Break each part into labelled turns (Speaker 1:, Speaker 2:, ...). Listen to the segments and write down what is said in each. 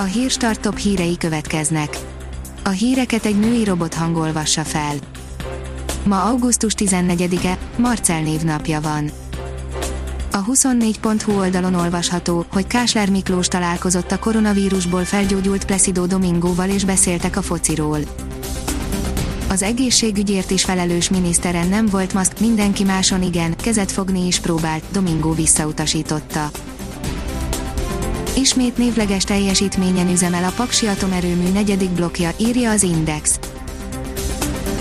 Speaker 1: A hírstart top hírei következnek. A híreket egy női robot hangolvassa fel. Ma augusztus 14-e, Marcel névnapja van. A 24.hu oldalon olvasható, hogy Kásler Miklós találkozott a koronavírusból felgyógyult Placido Domingóval és beszéltek a fociról. Az egészségügyért is felelős miniszteren nem volt maszk, mindenki máson igen, kezet fogni is próbált, Domingó visszautasította. Ismét névleges teljesítményen üzemel a Paksi atomerőmű negyedik blokja, írja az Index.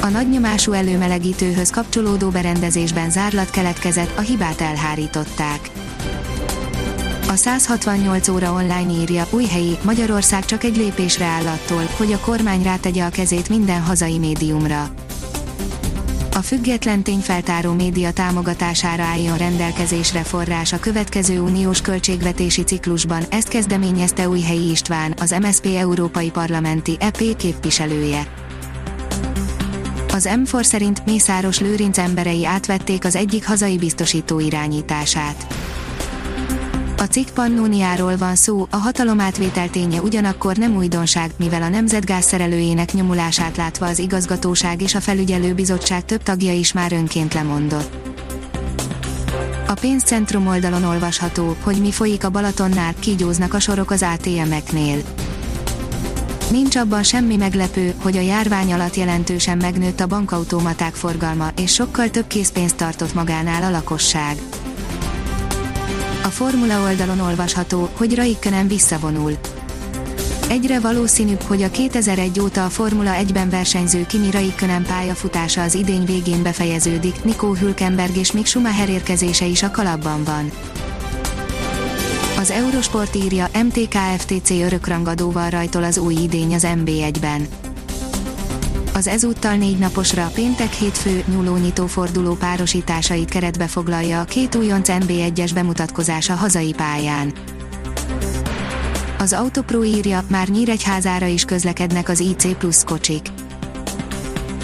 Speaker 1: A nagynyomású előmelegítőhöz kapcsolódó berendezésben zárlat keletkezett, a hibát elhárították. A 168 óra online írja, új helyi, Magyarország csak egy lépésre áll attól, hogy a kormány rátegye a kezét minden hazai médiumra. A független tényfeltáró média támogatására álljon rendelkezésre forrás a következő uniós költségvetési ciklusban, ezt kezdeményezte Újhelyi István, az MSP Európai Parlamenti EP képviselője. Az M4 szerint Mészáros Lőrinc emberei átvették az egyik hazai biztosító irányítását. A cikk Pannóniáról van szó, a hatalomátvétel ténye ugyanakkor nem újdonság, mivel a nemzetgáz szerelőjének nyomulását látva az igazgatóság és a felügyelőbizottság több tagja is már önként lemondott. A pénzcentrum oldalon olvasható, hogy mi folyik a Balatonnál, kígyóznak a sorok az ATM-eknél. Nincs abban semmi meglepő, hogy a járvány alatt jelentősen megnőtt a bankautomaták forgalma, és sokkal több készpénzt tartott magánál a lakosság. A Formula oldalon olvasható, hogy Raikkonen visszavonul. Egyre valószínűbb, hogy a 2001 óta a Formula 1-ben versenyző Kimi Raikkonen pályafutása az idény végén befejeződik, Nico Hülkenberg és Mick Schumacher érkezése is a kalapban van. Az Eurosport írja, MTKFTC örökrangadóval rajtol az új idény az MB1-ben. Az ezúttal négy naposra, péntek hétfő, nyúlónyitó forduló párosításait keretbe foglalja a két újonc MB1-es bemutatkozása hazai pályán. Az Autopro írja, már Nyíregyházára is közlekednek az IC Plus kocsik.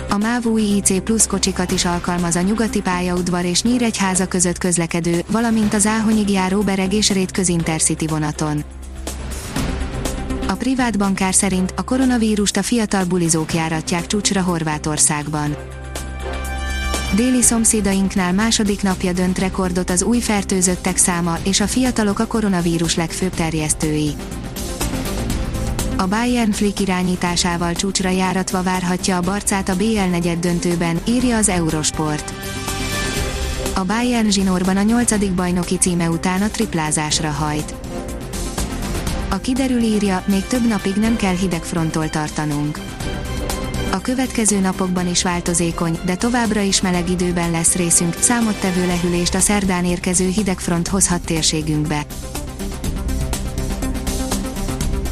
Speaker 1: A MÁV új IC Plus kocsikat is alkalmaz a nyugati pályaudvar és Nyíregyháza között közlekedő, valamint az Áhonyig járó Bereg és Rét közintercity vonaton. A privát bankár szerint a koronavírust a fiatal bulizók járatják csúcsra Horvátországban. Déli szomszédainknál második napja dönt rekordot az új fertőzöttek száma, és a fiatalok a koronavírus legfőbb terjesztői. A Bayern Flick irányításával csúcsra járatva várhatja a Barcát a BL negyed döntőben, írja az Eurosport. A Bayern zsinórban a nyolcadik bajnoki címe után a triplázásra hajt. A kiderül írja, még több napig nem kell hideg tartanunk. A következő napokban is változékony, de továbbra is meleg időben lesz részünk, számottevő lehűlést a szerdán érkező hidegfront hozhat térségünkbe.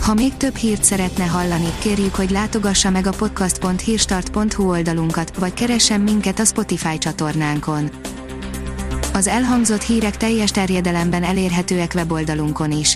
Speaker 1: Ha még több hírt szeretne hallani, kérjük, hogy látogassa meg a podcast.hírstart.hu oldalunkat, vagy keressen minket a Spotify csatornánkon. Az elhangzott hírek teljes terjedelemben elérhetőek weboldalunkon is.